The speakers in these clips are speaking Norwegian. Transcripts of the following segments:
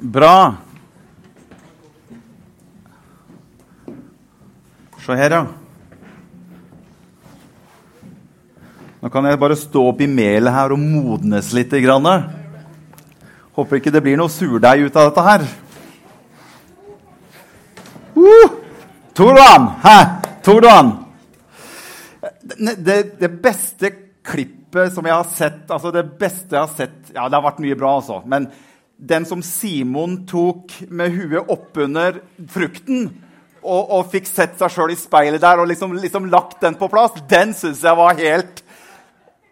Bra. Se her, ja. Nå kan jeg bare stå oppi melet her og modnes litt. Grann. Håper ikke det blir noe surdeig ut av dette her. Uh! Tordan! Hæ? Tordan! Det, det, beste klippet som jeg har sett altså Det beste jeg har sett Ja, det har vært mye bra, altså. Men den som Simon tok med huet oppunder frukten og, og, fikk sett seg sjøl i speilet der og liksom, liksom, lagt den på plass, den syns jeg var helt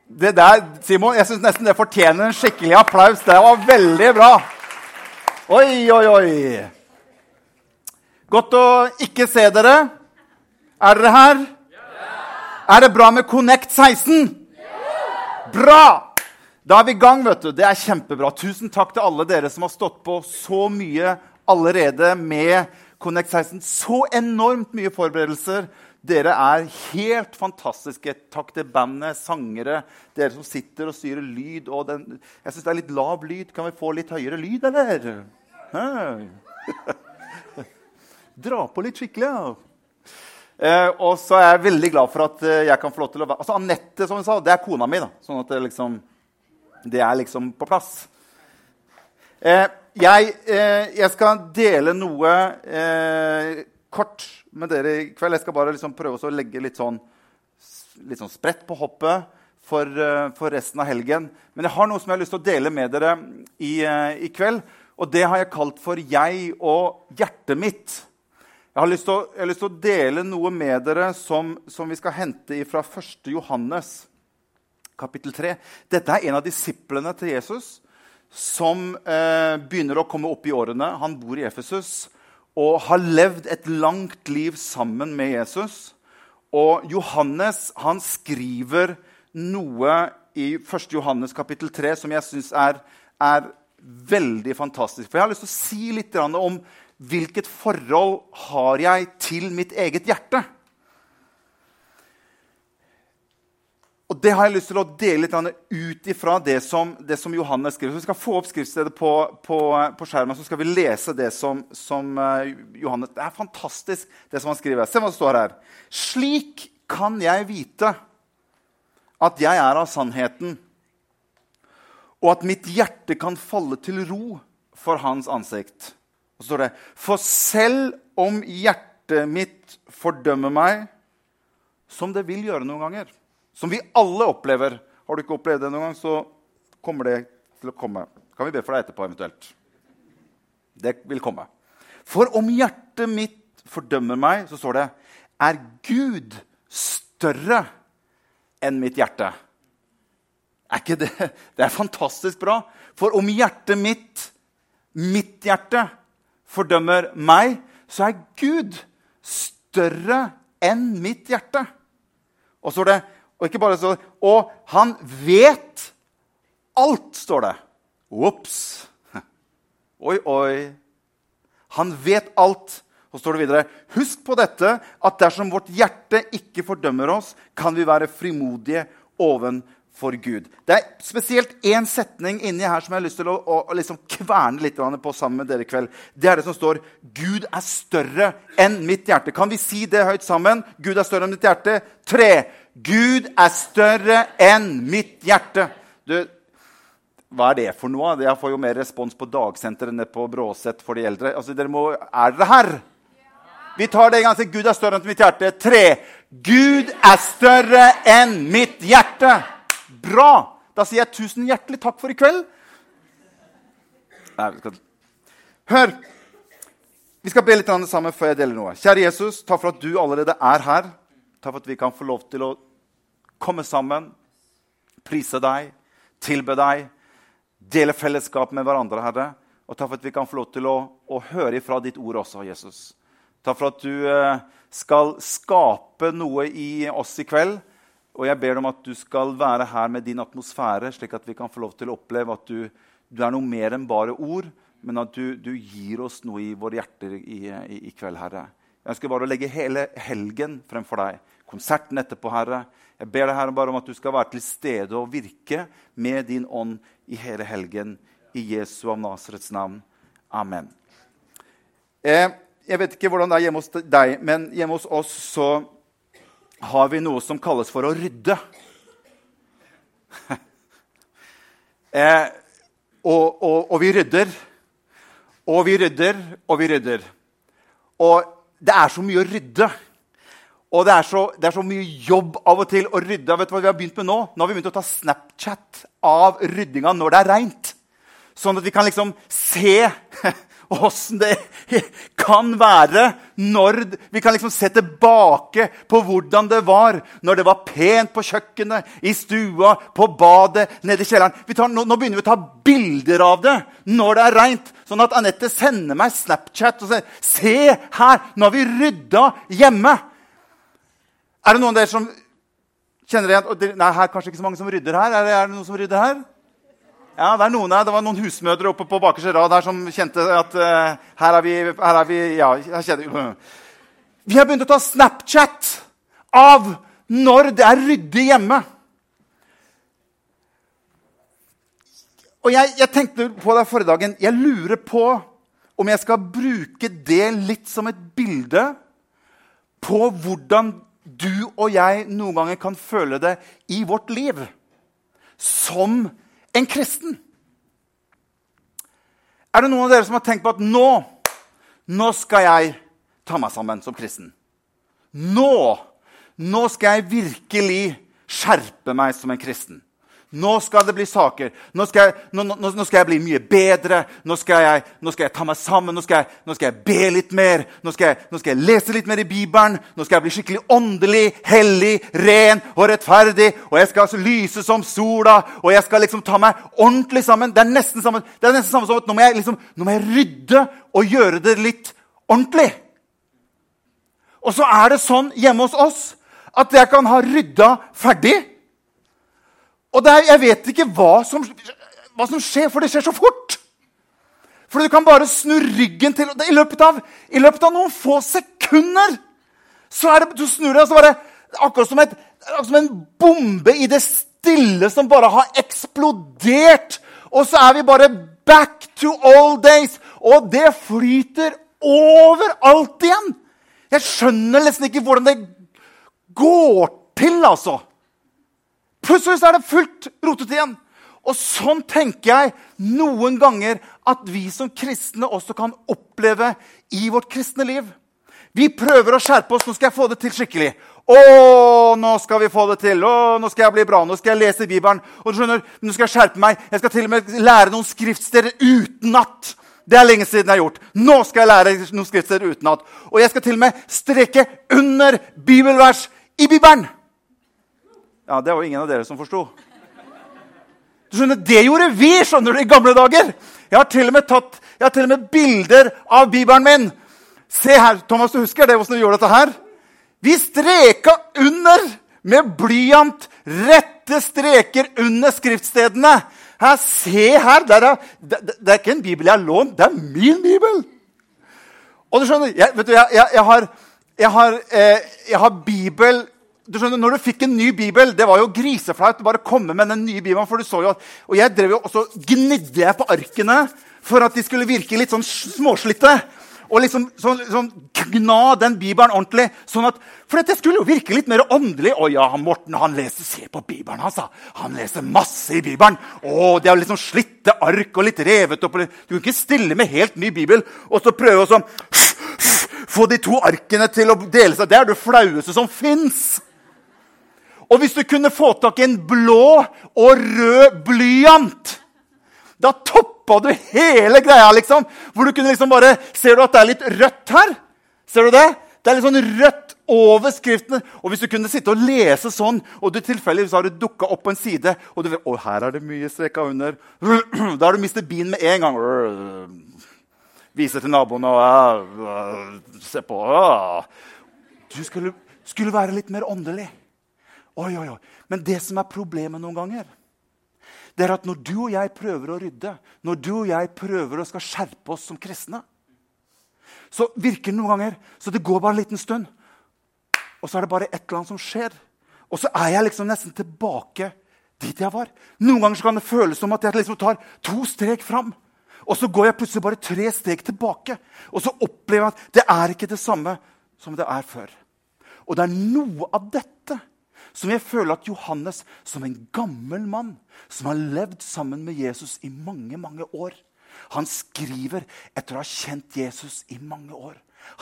Det der, Simon, jeg syns nesten det fortjener en skikkelig applaus. Det var veldig bra. Oi, oi, oi. Godt å ikke se dere. Er dere her? Ja. Er det bra med Connect 16? Ja. Bra! Da er vi i gang. vet du. Det er kjempebra. Tusen takk til alle dere som har stått på så mye allerede med Connect 16. Så enormt mye forberedelser. Dere er helt fantastiske. Takk til bandet, sangere, dere som sitter og styrer lyd. Og den, jeg syns det er litt lav lyd. Kan vi få litt høyere lyd, eller? Dra på litt skikkelig. Ja. Eh, og så er jeg veldig glad for at eh, jeg kan få lov til å være Altså Anette, som hun sa, det er kona mi. da, sånn at det liksom det er liksom på plass. Eh, jeg, eh, jeg, skal dele noe eh, kort med dere i kveld. Jeg skal bare liksom prøve å legge litt sånn, litt sånn spredt på hoppet for, eh, for, resten av helgen. Men jeg har noe som jeg har lyst til å dele med dere i, eh, i kveld. Og det har jeg kalt for 'Jeg og hjertet mitt'. Jeg har lyst til å, lyst til å dele noe med dere som, som vi skal hente fra 1. Johannes kapittel 3. Dette er en av disiplene til Jesus som eh, begynner å komme opp i årene. Han bor i Efesus og har levd et langt liv sammen med Jesus. Og Johannes han skriver noe i 1. Johannes kapittel 3 som jeg syns er, er, veldig fantastisk. For Jeg har lyst til å si litt om hvilket forhold har jeg til mitt eget hjerte. Og Det har jeg lyst til å dele litt ut ifra det som, det som Johannes skriver. Så Vi skal få opp skriftstedet på, på, på, skjermen, så skal vi lese det som, som uh, Johannes Det er fantastisk, det som han skriver. Se hva det står her. Slik kan jeg vite at jeg er av sannheten, og at mitt hjerte kan falle til ro for hans ansikt. Og så står det For selv om hjertet mitt fordømmer meg, som det vil gjøre noen ganger som vi alle opplever. Har du ikke opplevd det noen gang, så kommer det til å komme. Kan vi be for deg etterpå eventuelt? Det vil komme. For om hjertet mitt fordømmer meg, så står det, er Gud større enn mitt hjerte. Er ikke det Det er fantastisk bra. For om hjertet mitt, mitt hjerte, fordømmer meg, så er Gud større enn mitt hjerte. Og så står det og ikke bare så, og han vet alt, står det. Ops. Oi, oi. Han vet alt. Og står det videre, Husk på dette, at dersom vårt hjerte ikke fordømmer oss, kan vi være frimodige ovenfor Gud. Det er spesielt én setning inni her som jeg har lyst til å, å, å liksom kverne litt på sammen med dere i kveld. Det er det som står 'Gud er større enn mitt hjerte'. Kan vi si det høyt sammen? Gud er større enn mitt hjerte. Tre. Gud er større enn mitt hjerte. Du, hva er det for noe? Jeg får jo mer respons på dagsenteret enn på Bråset for de eldre. Altså, dere må, er dere her? Vi tar det en gang til. Gud er større enn mitt hjerte. Tre. Gud er større enn mitt hjerte. Bra! Da sier jeg tusen hjertelig takk for i kveld. Hør! Vi skal be litt sammen før jeg deler noe. Kjære Jesus, takk for at du allerede er her. Takk for at vi kan få lov til å komme sammen, prise deg, tilbe deg, dele fellesskap med hverandre, Herre. Og takk for at vi kan få lov til å, å høre ifra ditt ord også, Jesus. Takk for at du eh, skal skape noe i oss i kveld. Og jeg ber om at du skal være her med din atmosfære, slik at vi kan få lov til å oppleve at du, du er noe mer enn bare ord, men at du, du gir oss noe i våre hjerter i, i, i kveld, Herre. Jeg ønsker bare å legge hele helgen fremfor deg. Konserten etterpå, Herre. Jeg ber deg Herre, bare om at du skal være til stede og virke med din ånd i hele helgen. I Jesu av Nasarets navn. Amen. Eh, jeg vet ikke hvordan det er hjemme hos deg, men hjemme hos oss så har vi noe som kalles for å rydde. eh, og, og, og, vi rydder. Og vi rydder, og vi rydder. Og det er så mye å rydde. Og det er, så, det er, så, mye jobb av og til å rydde. Vet du hva vi har begynt med Nå Nå har vi begynt å ta Snapchat av ryddinga når det er reint. Sånn at vi kan liksom se åssen det kan være når Vi kan liksom se tilbake på hvordan det var når det var pent på kjøkkenet, i stua, på badet, nede i kjelleren. Tar, nå, nå, begynner vi å ta bilder av det når det er reint. Sånn at Anette sender meg Snapchat og sier 'Se her! Nå har vi rydda hjemme.' Er det noen av dere som kjenner igjen Nei, her er kanskje ikke så mange som rydder her. Er det, er det noen som rydder her? Ja, Det noen det var noen husmødre oppe på bakerste rad her som kjente at uh, her er vi, her er vi ja, her kjenner, Vi har begynt å ta Snapchat av når det er ryddig hjemme. Og jeg, jeg tenkte på det forrige dagen. Jeg lurer på om jeg skal bruke det litt som et bilde på hvordan du og jeg noen ganger kan føle det i vårt liv som en kristen. Er det noen av dere som har tenkt på at nå, nå skal jeg ta meg sammen som kristen? Nå, nå skal jeg virkelig skjerpe meg som en kristen. Nå skal det bli saker. Nå skal jeg, nå, nå, nå skal jeg bli mye bedre. Nå skal, jeg, nå skal jeg, ta meg sammen. Nå skal, jeg, nå skal jeg be litt mer. Nå skal, jeg, lese litt mer i Bibelen. Nå skal jeg bli skikkelig åndelig, hellig, ren og rettferdig. Og jeg skal altså lyse som sola. Og jeg skal liksom ta meg ordentlig sammen. Det er nesten sammen, det er nesten sammen som at nå må, jeg liksom, nå må jeg rydde og gjøre det litt ordentlig. Og så er det sånn hjemme hos oss at jeg kan ha rydda ferdig. Og er, jeg vet ikke hva som, hva som, skjer, for det skjer så fort. For du kan bare snu ryggen til I løpet av, i løpet av noen få sekunder så er det, du snur deg, og så bare Akkurat som, et, akkurat som en bombe i det stille som bare har eksplodert. Og så er vi bare back to old days. Og det flyter overalt igjen. Jeg skjønner nesten ikke hvordan det går til, altså. Plutselig er det fullt rotet igjen. Og sånn tenker jeg noen ganger at vi som kristne også kan oppleve i vårt kristne liv. Vi prøver å skjerpe oss. 'Nå skal jeg få det til skikkelig.' 'Å, nå skal vi få det til. Å, nå skal jeg bli bra. Nå skal jeg lese Bibelen.' Og du skjønner, nå skal Jeg skjerpe meg. Jeg skal til og med lære noen skriftsteder utenat. Det er lenge siden jeg har gjort. Nå skal jeg lære noen skriftsteder utenat. Og jeg skal til og med streke under bibelvers i Bibelen. Ja, Det var jo ingen av dere som forsto. Du skjønner, Det gjorde vi skjønner du, i gamle dager. Jeg har til og med tatt jeg har til og med bilder av bibelen min. Se her, Thomas, du husker det, hvordan vi gjorde dette her? Vi streka under med blyant rette streker under skriftstedene. Her, se her! Er, det, det er ikke en bibel jeg har lånt, det er min bibel. Og du skjønner, jeg, vet du, jeg, jeg, jeg har, har, eh, jeg har bibel du skjønner, når du fikk en ny bibel, det var jo griseflaut å bare komme med den nye bibelen. for du så jo at, Og jeg drev jo også gnidde jeg på arkene for at de skulle virke litt sånn småslitte. Og liksom sånn, sånn, gna den bibelen ordentlig. sånn at, For dette skulle jo virke litt mer åndelig. Å ja, Morten han leser, se på bibelen hans. Han leser masse i bibelen. Å, Det er liksom slitte ark og litt revet opp. Du kan ikke stille med helt ny bibel og så prøve å sånn, få de to arkene til å dele seg. Det er det flaueste som fins. Og hvis du kunne få tak i en blå og rød blyant, da toppa du hele greia, liksom. Hvor du kunne liksom bare Ser du at det er litt rødt her? Ser du det? Det er litt sånn rødt over skriftene. Og hvis du kunne sitte og lese sånn, og du tilfeldigvis har du dukka opp på en side og du vet, å, her er det mye streka under, Da har du mistet bien med en gang. Viser til naboen og Se på. Du skulle, skulle være litt mer åndelig. Oi, oi, oi. Men det som er problemet noen ganger, det er at når du og jeg prøver å rydde, når du og jeg prøver å skal skjerpe oss som kristne, så virker det noen ganger så det går bare en liten stund. Og så er det bare et eller annet som skjer. Og så er jeg liksom nesten tilbake dit jeg var. Noen ganger kan det føles som at jeg liksom tar to strek fram. Og så går jeg plutselig bare tre steg tilbake. Og så opplever jeg at det er ikke det samme som det er før. Og det er noe av dette som jeg føler at Johannes, som en gammel mann som har levd sammen med Jesus i mange, mange år Han skriver etter å ha kjent Jesus i mange år.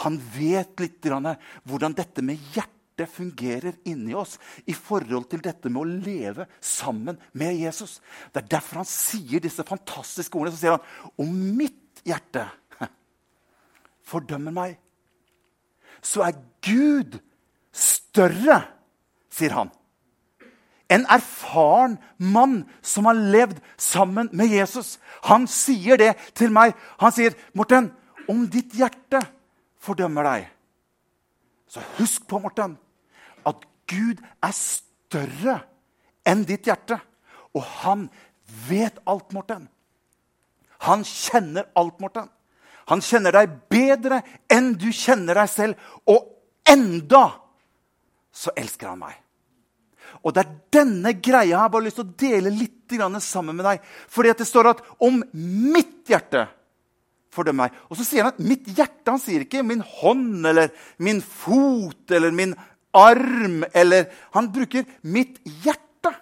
Han vet litt hvordan dette med hjertet fungerer inni oss i forhold til dette med å leve sammen med Jesus. Det er derfor han sier disse fantastiske ordene. Så sier han om mitt hjerte fordømmer meg, så er Gud større, sier han. En erfaren mann som har levd sammen med Jesus. Han sier det til meg. Han sier, 'Morten, om ditt hjerte fordømmer deg' Så husk på, Morten, at Gud er større enn ditt hjerte. Og han vet alt, Morten. Han kjenner alt, Morten. Han kjenner deg bedre enn du kjenner deg selv. Og enda så elsker han meg. Og det er denne greia jeg har bare lyst til å dele litt sammen med deg. Fordi det står at 'om mitt hjerte fordømmer meg'. Og så sier han at 'mitt hjerte'. Han sier ikke 'min hånd' eller 'min fot' eller 'min arm'. eller Han bruker 'mitt hjerte'.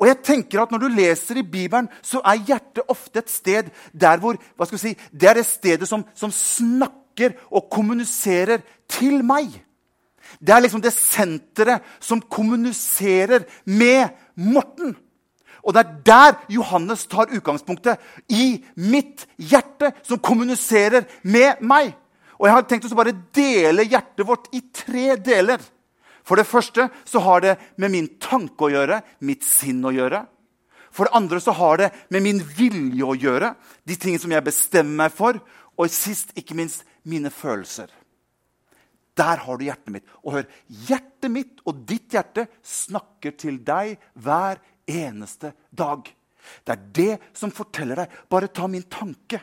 Og jeg tenker at Når du leser i Bibelen, så er hjertet ofte et sted der hvor hva skal vi si, Det er det stedet som, som snakker og kommuniserer til meg. Det er liksom det senteret som kommuniserer med Morten. Og det er der Johannes tar utgangspunktet. I mitt hjerte, som kommuniserer med meg. Og Jeg har tenkt å bare dele hjertet vårt i tre deler. For det første så har det med min tanke å gjøre, mitt sinn å gjøre. For det andre så har det med min vilje å gjøre, de tingene som jeg bestemmer meg for. Og sist, ikke minst, mine følelser. Der har du hjertet mitt. Og hør, hjertet mitt og ditt hjerte snakker til deg hver eneste dag. Det er det som forteller deg. Bare ta min tanke.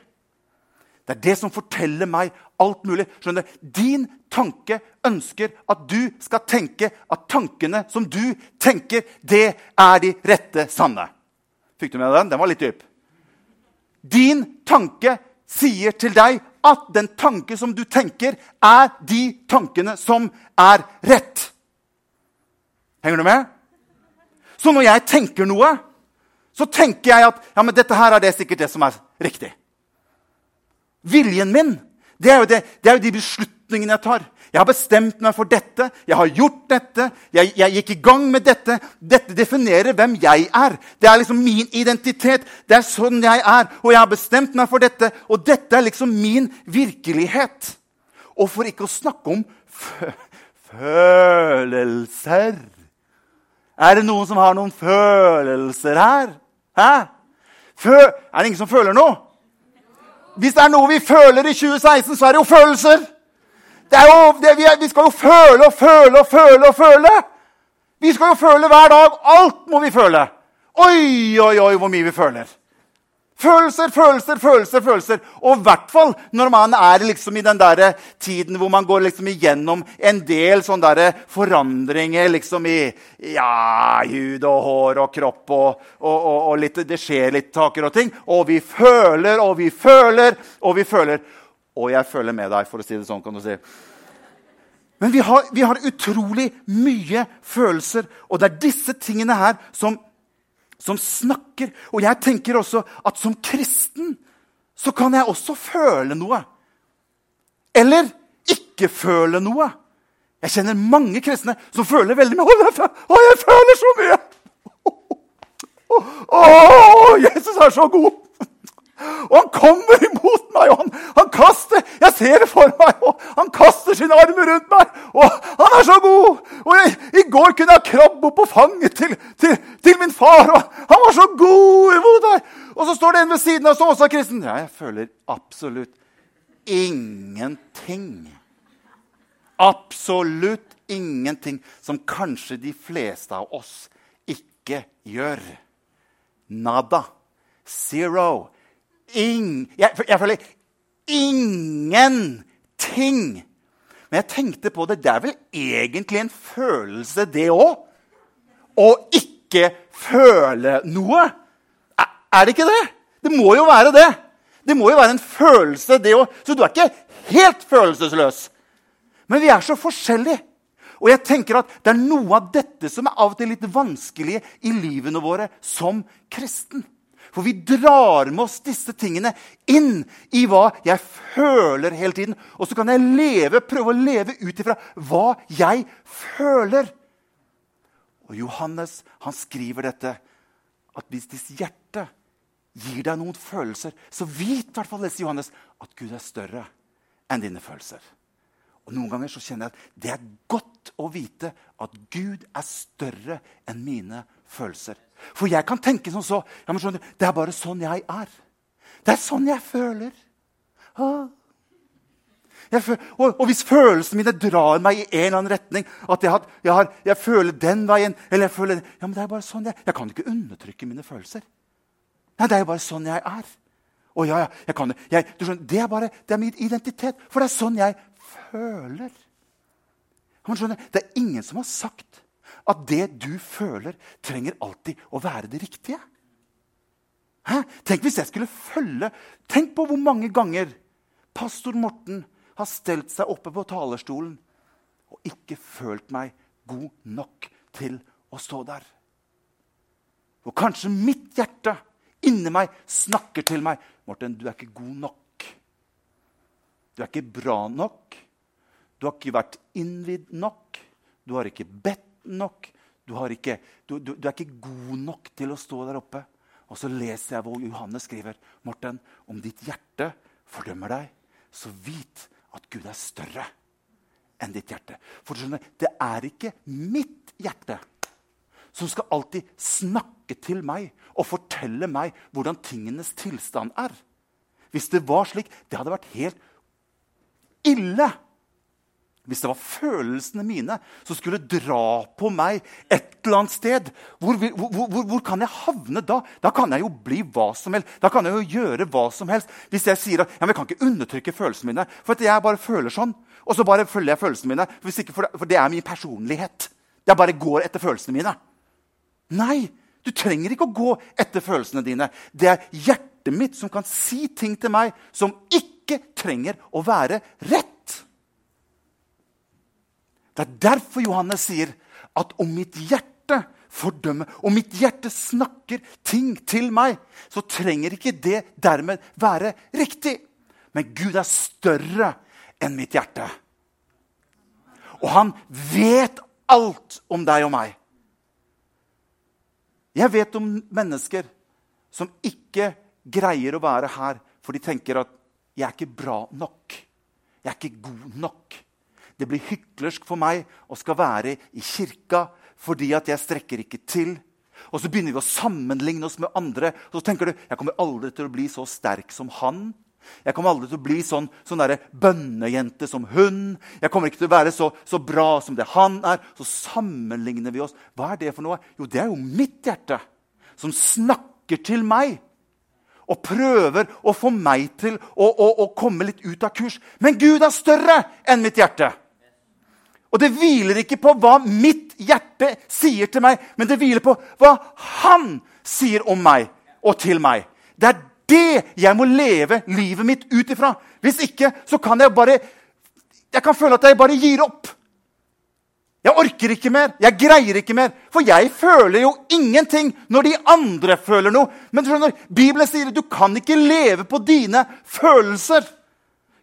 Det er det som forteller meg alt mulig. Skjønner du? Din tanke ønsker at du skal tenke at tankene som du tenker, det er de rette sanne. Fikk du med den? Den var litt dyp. Din tanke sier til deg at den tanke som du tenker, er de tankene som er rett. Henger du med? Så når jeg tenker noe, så tenker jeg at ja, men dette her er det sikkert det som er riktig. Viljen min, det er jo, det, det er jo de beslutningene jeg tar. Jeg har bestemt meg for dette, jeg har gjort dette, jeg, jeg, gikk i gang med dette. Dette definerer hvem jeg er. Det er liksom min identitet. Det er sånn jeg er. Og jeg har bestemt meg for dette, og dette er liksom min virkelighet. Og for ikke å snakke om følelser Er det noen som har noen følelser her? Hæ? Fø er det ingen som føler noe? Hvis det er noe vi føler i 2016, så er det jo følelser. Det, vi, vi, skal jo føle og føle og føle og føle. Vi skal jo føle hver dag. Alt må vi føle. Oi, oi, oi, hvor mye vi føler. Følelser, følelser, følelser. følelser. Og i hvert fall når man er liksom i den der tiden hvor man går liksom igjennom en del sånne forandringer liksom i ja, hud og hår og kropp. Og, og, og, og litt, det skjer litt taker og ting. Og vi føler og vi føler og vi føler. Og jeg føler med deg, for å si det sånn. kan du si. Men vi har, vi har utrolig mye følelser, og det er disse tingene her som, som snakker. Og jeg tenker også at som kristen så kan jeg også føle noe. Eller ikke føle noe. Jeg kjenner mange kristne som føler veldig mye. Å, jeg føler så mye! Å, Jesus er så god! Og han kommer imot meg, og han, han, kaster Jeg ser det for meg, og han kaster sine armer rundt meg. Og han er så god! Og jeg, I går kunne jeg krabbe opp på fanget til, til, til, min far, og han var så god imot meg! Og så står det en ved siden av som også er kristen. Ja, jeg føler absolutt ingenting. Absolutt ingenting som kanskje de fleste av oss ikke gjør. Nada. Zero ing, jeg, jeg føler ingenting. Men jeg tenkte på det. Det er vel egentlig en følelse, det òg? Å ikke føle noe. Er, er det ikke det? Det må jo være det. Det må jo være en følelse, det òg. Så du er ikke helt følelsesløs. Men vi er så forskjellige. Og jeg tenker at det er noe av dette som er av og til litt vanskelig i livene våre som kristen. For vi drar med oss disse tingene inn i hva jeg føler hele tiden. Og så kan jeg leve, prøve å leve ut ifra hva jeg føler. Og Johannes han skriver dette, at hvis ditt hjerte gir deg noen følelser, så vit i hvert fall leser Johannes, at Gud er større enn dine følelser. Og Noen ganger så kjenner jeg at det er godt å vite at Gud er større enn mine følelser. For jeg kan tenke som så ja, skjønner, Det er bare sånn jeg er. Det er sånn jeg føler. Ah. Jeg føler og, og, hvis følelsene mine drar meg i en eller annen retning At jeg, har, jeg, har, jeg føler den veien eller jeg føler, ja, men det er bare sånn Jeg Jeg kan ikke undertrykke mine følelser. Nei, Det er jo bare sånn jeg er. Å ja, ja, jeg kan jeg, skjønner, Det er bare det er min identitet. For det er sånn jeg føler. Man skjønner, Det er ingen som har sagt at det du føler, trenger alltid å være det riktige. Hæ? Tenk hvis jeg skulle følge Tenk på hvor mange ganger pastor Morten har stelt seg oppe på talerstolen og ikke følt meg god nok til å stå der. Og kanskje mitt hjerte inni meg snakker til meg. 'Morten, du er ikke god nok. Du er ikke bra nok. Du har ikke vært innvidd nok. Du har ikke bedt nok. Du, ikke, du, du, du, er ikke god nok til å stå der oppe. Og så leser jeg hvor Johannes skriver. Morten, om ditt hjerte fordømmer deg, så vit at Gud er større enn ditt hjerte. For du skjønner, det er ikke mitt hjerte som skal alltid snakke til meg og fortelle meg hvordan tingenes tilstand er. Hvis det var slik, det hadde vært helt ille hvis det var følelsene mine som skulle dra på meg et eller annet sted, hvor, hvor, hvor, hvor, kan jeg havne da? Da kan jeg jo bli hva som helst. Da kan jeg jo gjøre hva som helst. Hvis jeg sier at ja, jeg kan ikke undertrykke følelsene mine, for jeg bare føler sånn, og så bare følger jeg følelsene mine, ikke, for det er min personlighet. Jeg bare går etter følelsene mine. Nei, du trenger ikke å gå etter følelsene dine. Det er hjertet mitt som kan si ting til meg som ikke trenger å være rett. Det er derfor Johannes sier at om mitt hjerte fordømmer, om mitt hjerte snakker ting til meg, så trenger ikke det dermed være riktig. Men Gud er større enn mitt hjerte. Og han vet alt om deg og meg. Jeg vet om mennesker som ikke greier å være her, for de tenker at 'jeg er ikke bra nok'. 'Jeg er ikke god nok'. Det blir hyklersk for meg å skal være i kirka fordi at jeg strekker ikke til. Og så begynner vi å sammenligne oss med andre. Og så tenker du jeg kommer aldri til å bli så sterk som han. Jeg kommer aldri til å bli sånn, sånn bønnejente som hun. Jeg kommer ikke til å være så, så, bra som det han er. Så sammenligner vi oss. Hva er det for noe? Jo, det er jo mitt hjerte som snakker til meg og prøver å få meg til å, å, å komme litt ut av kurs. Men Gud er større enn mitt hjerte. Og det hviler ikke på hva mitt hjerte sier til meg, men det hviler på hva han sier om meg og til meg. Det er det jeg må leve livet mitt ut ifra. Hvis ikke så kan jeg bare Jeg kan føle at jeg bare gir opp. Jeg orker ikke mer. Jeg greier ikke mer. For jeg føler jo ingenting når de andre føler noe. Men du skjønner, Bibelen sier at du kan ikke leve på dine følelser.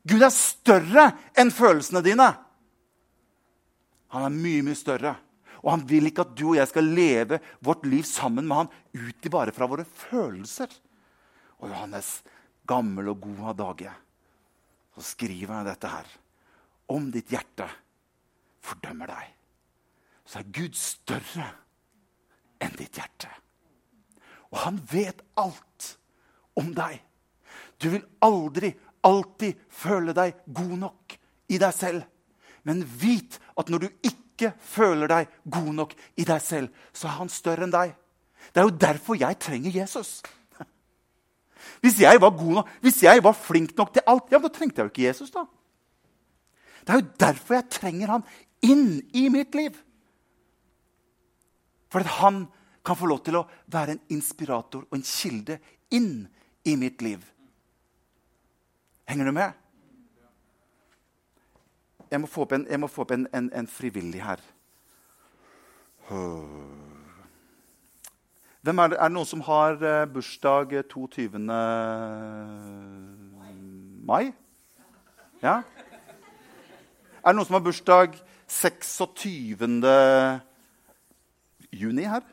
Gud er større enn følelsene dine. Han er mye, mye større. Og han vil ikke at du og jeg skal leve vårt liv sammen med han ut i bare fra våre følelser. Og Johannes, gammel og god av dage, så skriver han dette her. Om ditt hjerte fordømmer deg, så er Gud større enn ditt hjerte. Og han vet alt om deg. Du vil aldri, alltid føle deg god nok i deg selv. Men vit at når du ikke føler deg god nok i deg selv, så er han større enn deg. Det er jo derfor jeg trenger Jesus. Hvis jeg var god nok, hvis jeg var flink nok til alt, ja, da trengte jeg jo ikke Jesus. da. Det er jo derfor jeg trenger han inn i mitt liv. For at han kan få lov til å være en inspirator og en kilde inn i mitt liv. Henger du med? Jeg må få opp en, få opp en, en, en frivillig her. Hvem er, det, er det noen som har uh, bursdag 22. mai? Ja? Er det noen som har bursdag 26. juni her?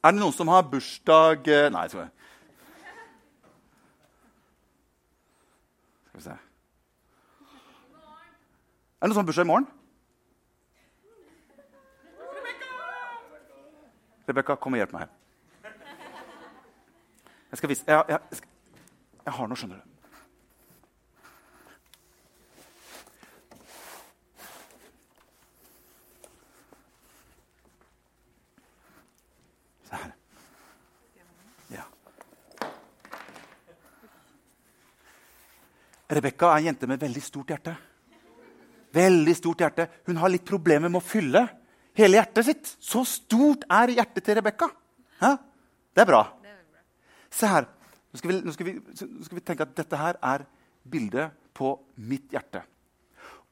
Er det noen som har bursdag Nei, Nei, tror vi Skal vi se Er det noen som har bursdag i morgen? Rebekka, kom og hjelp meg her. Jeg skal vise Jeg, jeg, jeg, jeg har noe, skjønner du. Rebekka er en jente med veldig stort hjerte. Veldig stort hjerte. Hun har litt problemer med å fylle hele hjertet sitt. Så stort er hjertet til Rebekka. Det er bra. Se her. Nå skal, vi, nå, skal vi, nå skal, vi, tenke at dette her er bildet på mitt hjerte.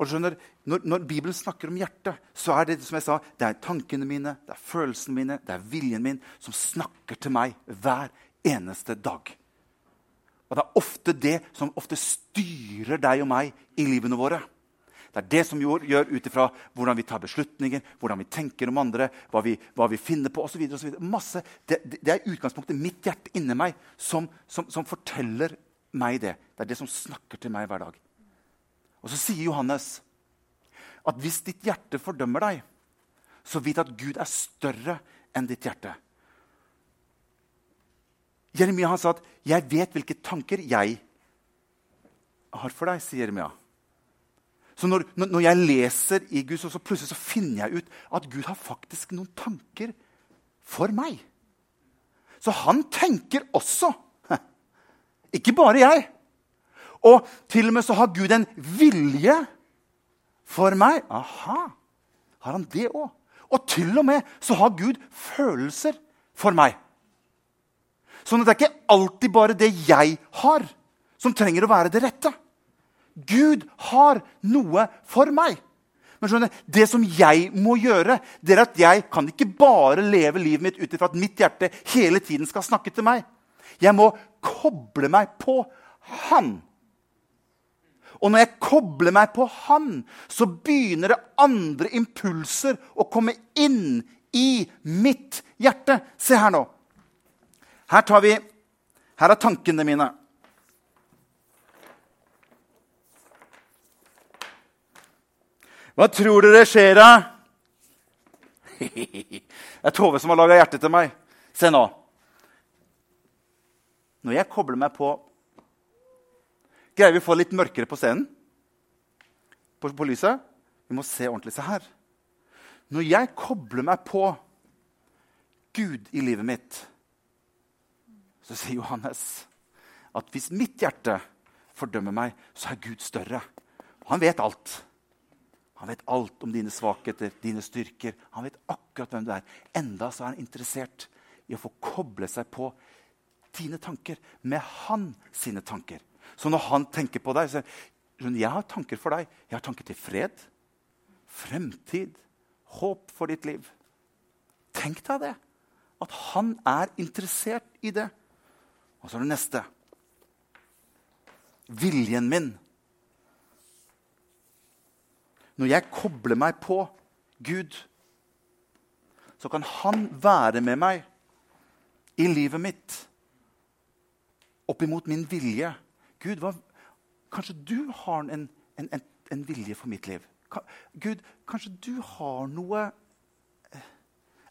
Og skjønner, når, når, Bibelen snakker om hjertet, så er det som jeg sa, det er tankene mine, det er følelsene mine, det er viljen min som snakker til meg hver eneste dag. Og det er ofte det som ofte styrer deg og meg i livene våre. Det er det som gjør, ut ifra hvordan vi tar beslutninger, hvordan vi tenker om andre, hva vi, hva vi finner på osv. Det, det er utgangspunktet mitt hjerte inni meg som, som, som, forteller meg det. Det er det som snakker til meg hver dag. Og så sier Johannes at hvis ditt hjerte fordømmer deg, så vit at Gud er større enn ditt hjerte. Jeremia han sa at 'jeg vet hvilke tanker jeg har for deg', sier Jeremia. Så når, når, jeg leser i Gud, så, så plutselig så finner jeg ut at Gud har faktisk noen tanker for meg. Så han tenker også. Ikke bare jeg. Og til og med så har Gud en vilje for meg. Aha, har han det òg? Og til og med så har Gud følelser for meg. Sånn at det er ikke alltid bare det jeg har, som trenger å være det rette. Gud har noe for meg. Men skjønner, Det som jeg må gjøre, det er at jeg kan ikke bare leve livet mitt ut ifra at mitt hjerte hele tiden skal snakke til meg. Jeg må koble meg på Han. Og når jeg kobler meg på Han, så begynner det andre impulser å komme inn i mitt hjerte. Se her nå. Her, tar vi, her er tankene mine. Hva tror dere skjer da? Det er Tove som har laga hjertet til meg. Se nå. Når jeg kobler meg på Greier vi å få litt mørkere på scenen? På, på lyset? Vi må se ordentlig. Se her. Når jeg kobler meg på Gud i livet mitt, så sier Johannes at hvis mitt hjerte fordømmer meg, så er Gud større. Han vet alt. Han vet alt om dine svakheter, dine styrker. Han vet akkurat hvem du er. Enda så er han interessert i å få koble seg på dine tanker med han sine tanker. Så når han tenker på deg, så sier jeg har tanker for deg. Jeg har tanker til fred, fremtid, håp for ditt liv. Tenk deg det. At han er interessert i det. Og så er det neste. Viljen min når jeg kobler meg på Gud, så kan Han være med meg i livet mitt oppimot min vilje. Gud, hva, kanskje du har en, en, en, en, vilje for mitt liv? Gud, kanskje du har noe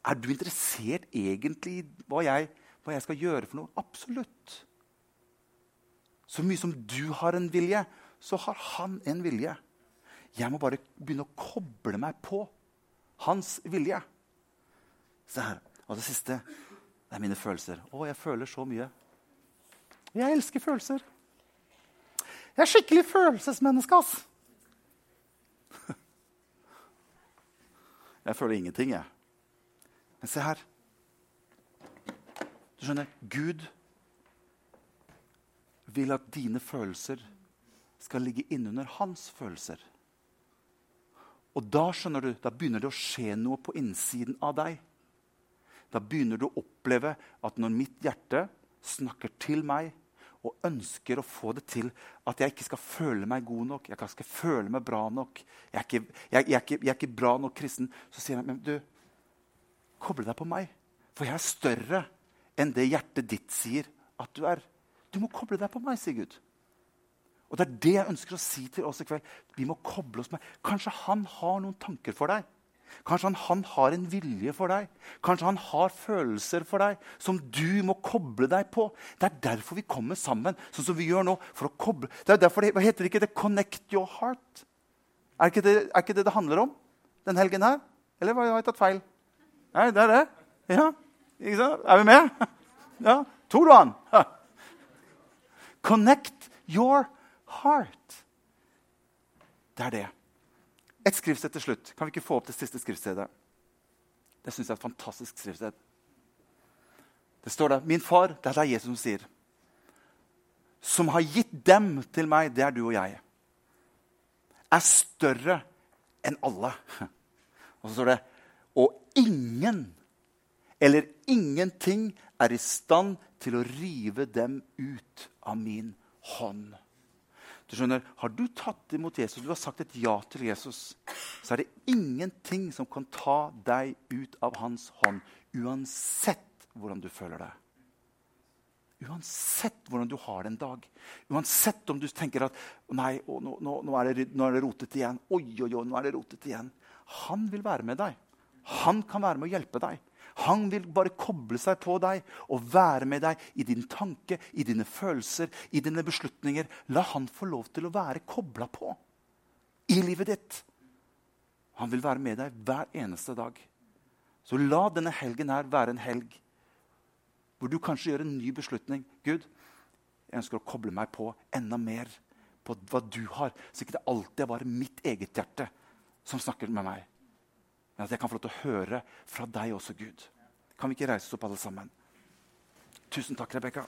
Er du interessert egentlig i hva jeg, hva jeg skal gjøre for noe? Absolutt. Så mye som du har en vilje, så har han en vilje. Jeg må bare begynne å koble meg på hans vilje. Se her. Og det siste det er mine følelser. Å, jeg føler så mye. Jeg elsker følelser. Jeg er skikkelig følelsesmenneske, ass. Jeg føler ingenting, jeg. Men se her. Du skjønner, Gud vil at dine følelser skal ligge innunder hans følelser. Og da skjønner du, da begynner det å skje noe på innsiden av deg. Da begynner du å oppleve at når mitt hjerte snakker til meg og ønsker å få det til at jeg ikke skal føle meg god nok, jeg skal føle meg bra nok, jeg er ikke, jeg, jeg er ikke, jeg er ikke bra nok kristen, så sier jeg men du, koble deg på meg. For jeg er større enn det hjertet ditt sier at du er. Du må koble deg på meg, sier Gud. Og Det er det jeg ønsker å si til oss i kveld. Vi må koble oss med. Kanskje han har noen tanker for deg. Kanskje han, han, har en vilje for deg. Kanskje han har følelser for deg som du må koble deg på. Det er derfor vi kommer sammen, sånn som vi gjør nå. for å koble. Det er derfor det, Hva heter det ikke det? Connect your heart. Er ikke, det, er ikke det det handler om den helgen her? Eller har jeg tatt feil? Nei, det er det. Ja, ikke sant? Er vi med? Ja, Tror du han? Connect your heart. Det er det. Et skriftsted til slutt. Kan vi ikke få opp det siste skriftstedet? Det syns jeg er et fantastisk skriftsted. Det står der. Min far, det er Jesus som sier. Som har gitt dem til meg, det er du og jeg. Er større enn alle. Og så står det Og ingen eller ingenting er i stand til å rive dem ut av min hånd. Du skjønner, Har du tatt imot Jesus, du har sagt et ja til Jesus, så er det ingenting som kan ta deg ut av hans hånd, uansett hvordan du føler deg. Uansett hvordan du har det en dag. Uansett om du tenker at nei, å, nå, nå, nå, er det, nå, rotet igjen. Oi, oi, oi, nå er det rotet igjen. Han vil være med deg. Han kan være med å hjelpe deg. Han vil bare koble seg på deg og være med deg i din tanke, i dine følelser, i dine beslutninger. La han få lov til å være kobla på i livet ditt. Han vil være med deg hver eneste dag. Så la denne helgen her være en helg hvor du kanskje gjør en ny beslutning. Gud, jeg ønsker å koble meg på enda mer på hva du har, så ikke det alltid er bare mitt eget hjerte som snakker med meg. Men at jeg kan få lov til å høre fra deg også, Gud. Kan vi ikke reise oss opp, alle sammen? Tusen takk, Rebekka.